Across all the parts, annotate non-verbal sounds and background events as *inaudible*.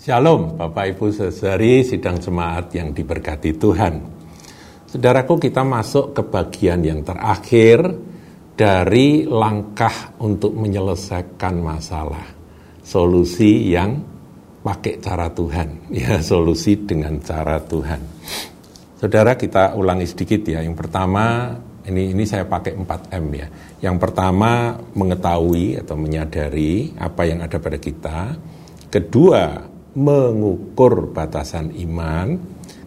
Shalom Bapak Ibu Saudari sidang jemaat yang diberkati Tuhan. Saudaraku kita masuk ke bagian yang terakhir dari langkah untuk menyelesaikan masalah. Solusi yang pakai cara Tuhan. *laughs* Ya, solusi dengan cara Tuhan. Saudara kita ulangi sedikit ya. Yang pertama ini ini saya pakai 4M ya. Yang pertama mengetahui atau menyadari apa yang ada pada kita. Kedua, mengukur batasan iman.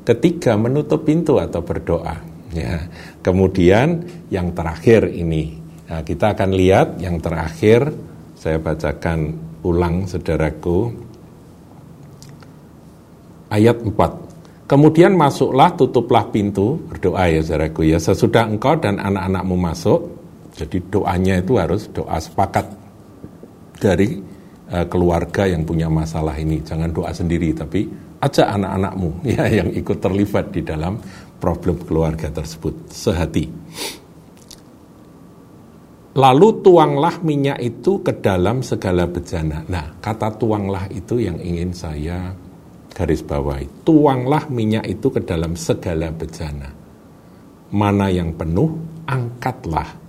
Ketiga, menutup pintu atau berdoa. Ya. Kemudian yang terakhir ini, nah, kita akan lihat yang terakhir saya bacakan ulang saudaraku ayat 4 Kemudian masuklah, tutuplah pintu, berdoa ya saudaraku ya. Sesudah engkau dan anak-anakmu masuk, jadi doanya itu harus doa sepakat dari uh, keluarga yang punya masalah ini. Jangan doa sendiri, tapi ajak anak-anakmu *laughs* ya yang ikut terlibat di dalam problem keluarga tersebut sehati. Lalu tuanglah minyak itu ke dalam segala bejana. Nah, kata tuanglah itu yang ingin saya garis bawahi. Tuanglah minyak itu ke dalam segala bejana. Mana yang penuh, angkatlah.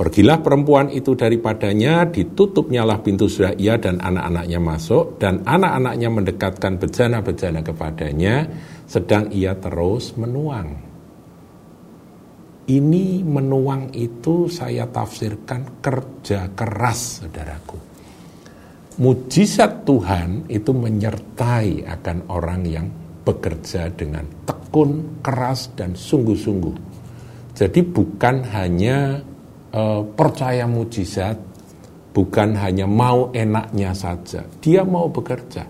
Pergilah perempuan itu daripadanya, ditutupnyalah pintu sudah ia dan anak-anaknya masuk, dan anak-anaknya mendekatkan bejana-bejana kepadanya, sedang ia terus menuang. Ini menuang itu saya tafsirkan kerja keras, saudaraku mujizat Tuhan itu menyertai akan orang yang bekerja dengan tekun, keras, dan sungguh-sungguh. Jadi bukan hanya uh, percaya mujizat, bukan hanya mau enaknya saja, dia mau bekerja.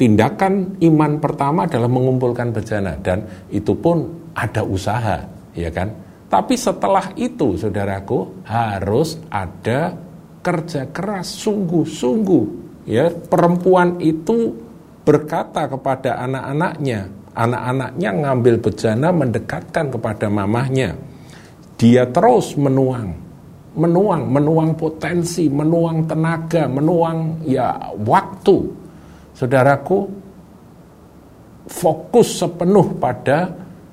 Tindakan iman pertama adalah mengumpulkan bejana dan itu pun ada usaha, ya kan? Tapi setelah itu, saudaraku, harus ada kerja keras, sungguh-sungguh ya perempuan itu berkata kepada anak-anaknya anak-anaknya ngambil bejana mendekatkan kepada mamahnya dia terus menuang menuang menuang potensi menuang tenaga menuang ya waktu saudaraku fokus sepenuh pada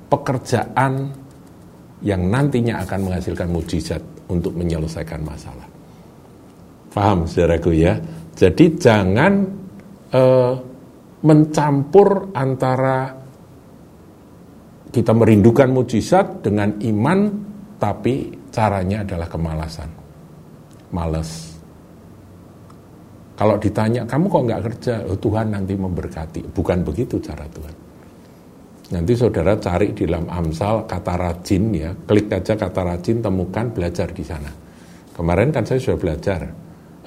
pekerjaan yang nantinya akan menghasilkan mujizat untuk menyelesaikan masalah. Paham saudaraku ya? Jadi jangan uh, mencampur antara kita merindukan mujizat dengan iman, tapi caranya adalah kemalasan. Males. Kalau ditanya, kamu kok nggak kerja? Oh, Tuhan nanti memberkati. Bukan begitu cara Tuhan. Nanti saudara cari di dalam Amsal kata rajin ya, klik aja kata rajin, temukan, belajar di sana. Kemarin kan saya sudah belajar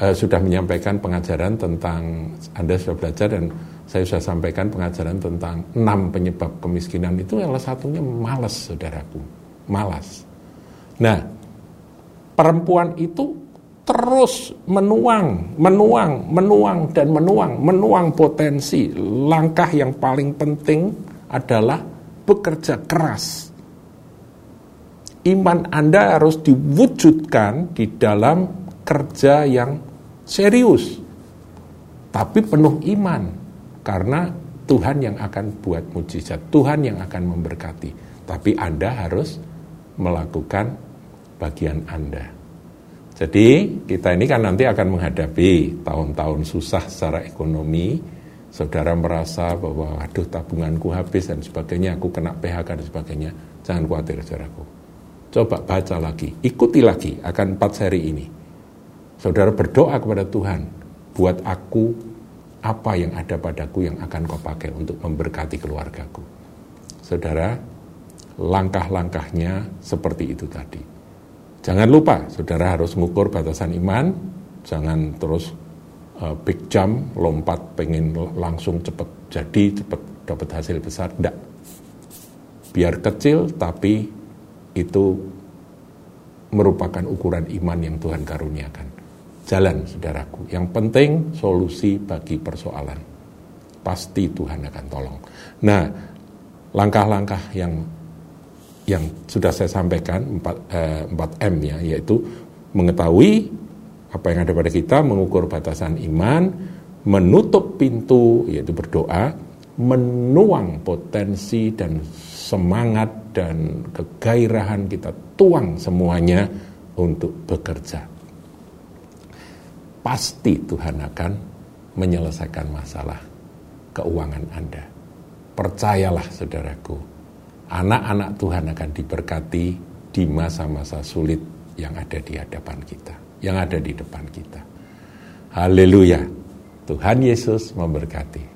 uh, sudah menyampaikan pengajaran tentang Anda sudah belajar dan saya sudah sampaikan pengajaran tentang enam penyebab kemiskinan itu salah satunya malas saudaraku malas nah perempuan itu terus menuang menuang menuang dan menuang menuang potensi langkah yang paling penting adalah bekerja keras iman Anda harus diwujudkan di dalam kerja yang serius, tapi penuh iman karena Tuhan yang akan buat mujizat, Tuhan yang akan memberkati. Tapi Anda harus melakukan bagian Anda. Jadi kita ini kan nanti akan menghadapi tahun-tahun susah secara ekonomi. Saudara merasa bahwa aduh tabunganku habis dan sebagainya, aku kena PHK dan sebagainya. Jangan khawatir saudaraku. Coba baca lagi, ikuti lagi akan empat seri ini Saudara berdoa kepada Tuhan, buat aku apa yang ada padaku yang akan kau pakai untuk memberkati keluargaku. Saudara, langkah-langkahnya seperti itu tadi. Jangan lupa, saudara harus mengukur batasan iman, jangan terus uh, big jump, lompat, pengen langsung cepat jadi, cepat dapat hasil besar. Tidak. Biar kecil, tapi itu merupakan ukuran iman yang Tuhan karuniakan jalan, saudaraku. Yang penting solusi bagi persoalan. Pasti Tuhan akan tolong. Nah, langkah-langkah yang yang sudah saya sampaikan 4, eh, 4M ya, yaitu mengetahui apa yang ada pada kita, mengukur batasan iman, menutup pintu, yaitu berdoa, menuang potensi dan semangat dan kegairahan kita tuang semuanya untuk bekerja. Pasti Tuhan akan menyelesaikan masalah keuangan Anda. Percayalah saudaraku, anak-anak Tuhan akan diberkati di masa-masa sulit yang ada di hadapan kita, yang ada di depan kita. Haleluya. Tuhan Yesus memberkati.